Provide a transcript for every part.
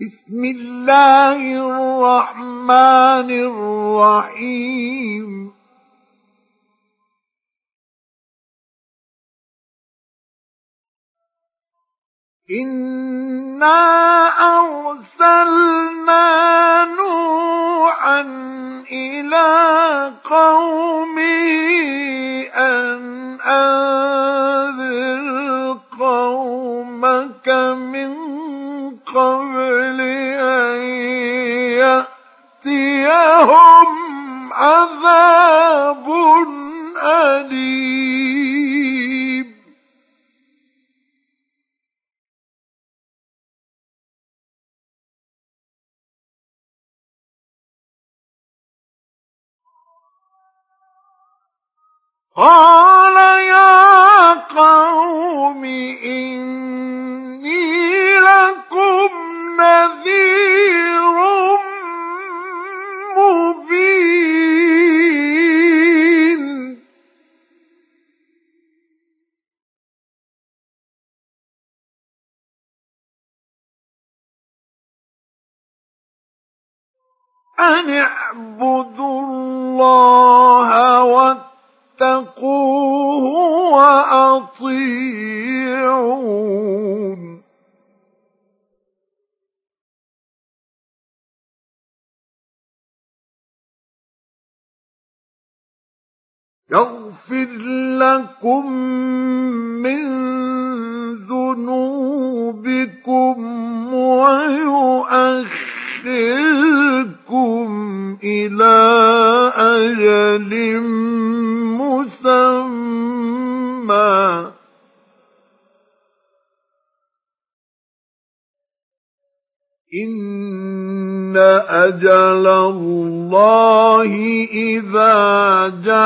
بسم الله الرحمن الرحيم. انا ارسلنا نوحا إلى قومه قال يا قوم إني لكم نذير مبين. أن اعبدوا الله واتقوه وأطيعون. يغفر لكم من ذنوبكم ويؤخركم إلى أجل مسمى إن أجل الله إذا جاء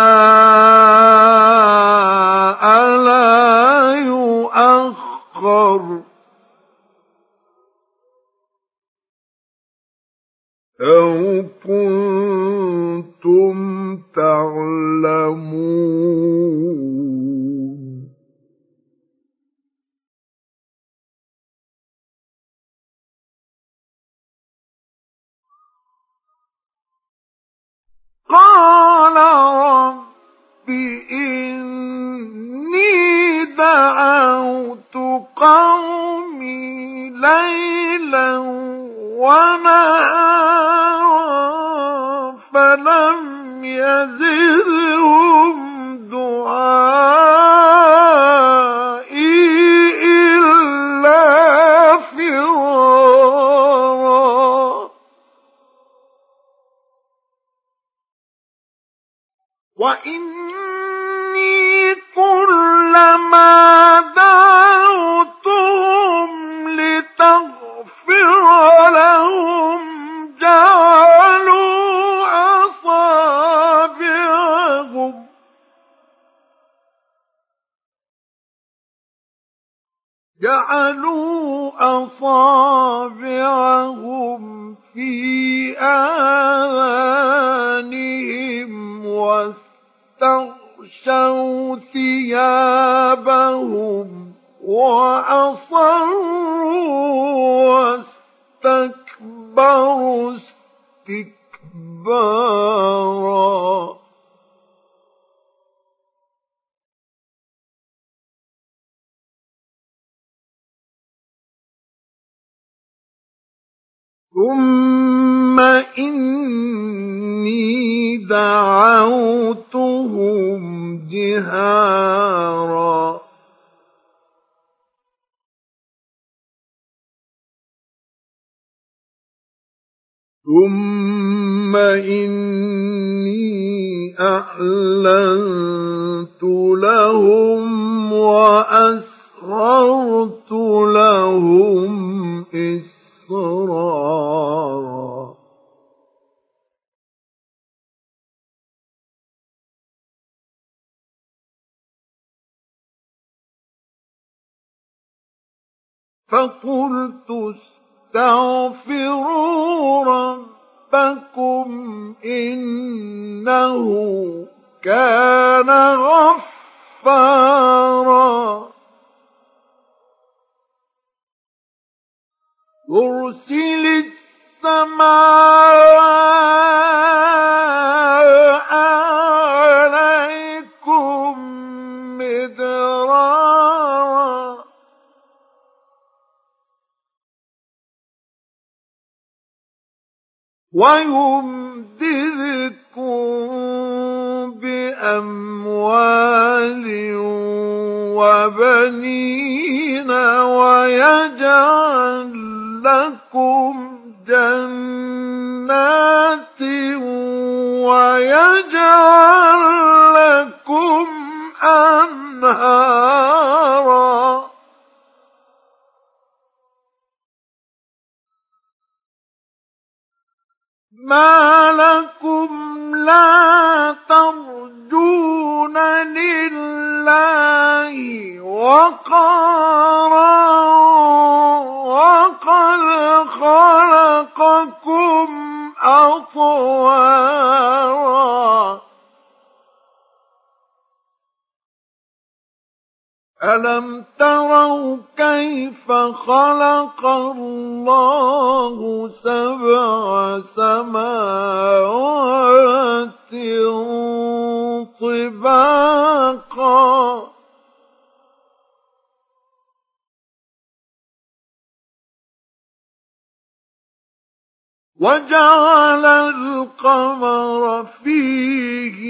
لا يؤخر. أو كنتم قومي ليلا ونهارا فلم يزدهم دعائي إلا فرارا. وإني كلما أصابعهم في آذانهم واستغشوا ثيابهم وأصروا واستكبروا استكبارا. ثم إني دعوتهم جهارا ثم إني أعلنت لهم وأسررت لهم إسرارا فقلت استغفروا ربكم إنه كان غفارا. يرسل السماء عليكم مدرارا. ويمددكم بأموال وبنين ويجعل لكم جنات ويجعل لكم أنهارا. ما لكم لا ترجون لله وقارا كيف خلق الله سبع سماوات طباقا. وجعل القمر فيهن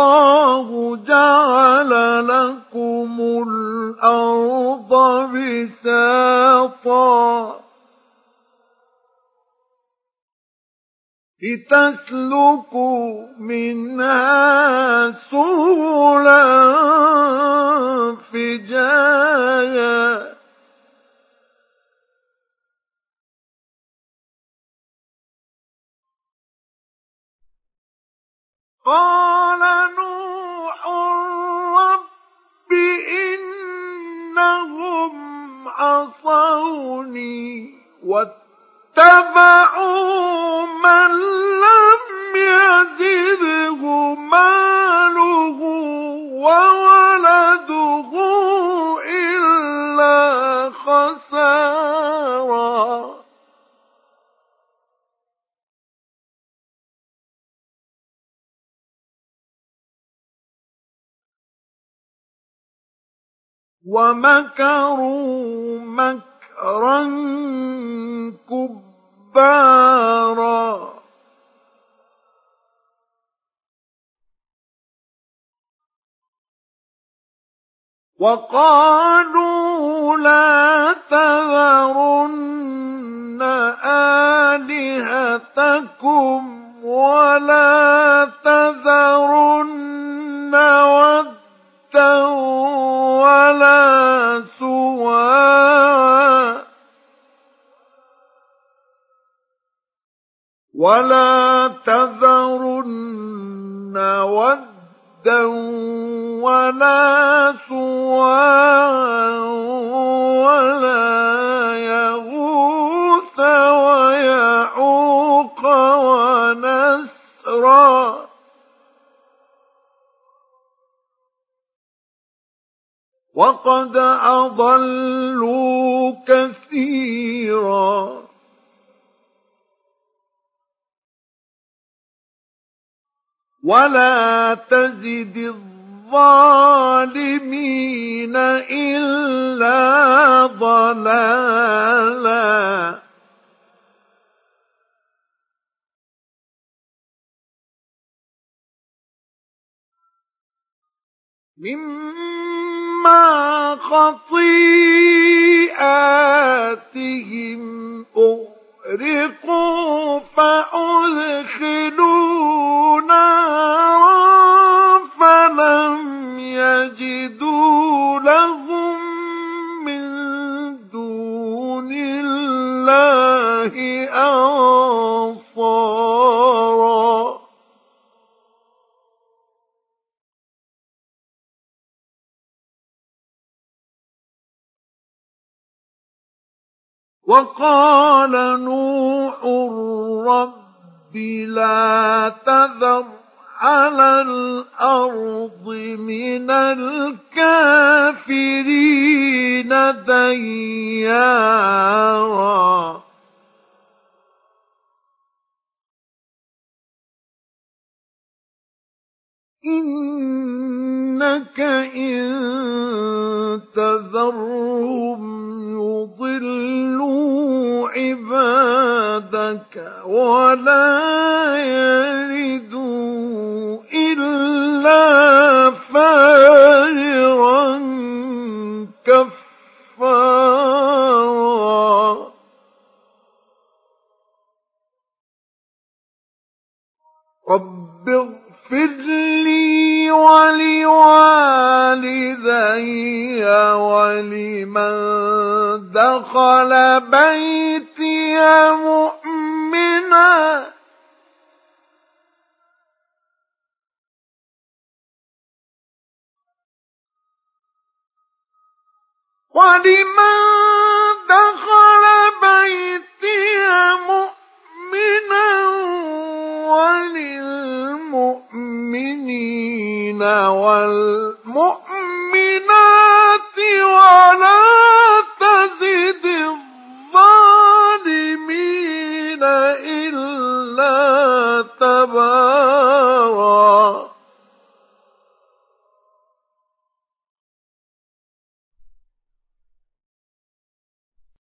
والله جعل لكم الأرض بساطا لتسلكوا منها سبلا فجاجا قال نوح رب إنهم عصوني واتبعوا من لم يزده ماله وولده إلا خسارا ومكروا مكرا كبارا. وقالوا لا تذرن آلهتكم ولا ولا سواعا ولا يغوث ويعوق ونسرا. وقد أضلوا كثيرا. ولا تزد الظالمين إلا ضلالا مما خطيئاتهم أغفر أغرقوا فأدخلوا نارا فلم يجدوا وقال نوح رب لا تذر على الأرض من الكافرين ديارا. إنك إن تذرهم يضلوا عبادك ولا يلدوا دخل بيتي مؤمنا. ولمن دخل بيتي مؤمنا وللمؤمنين والمؤمنات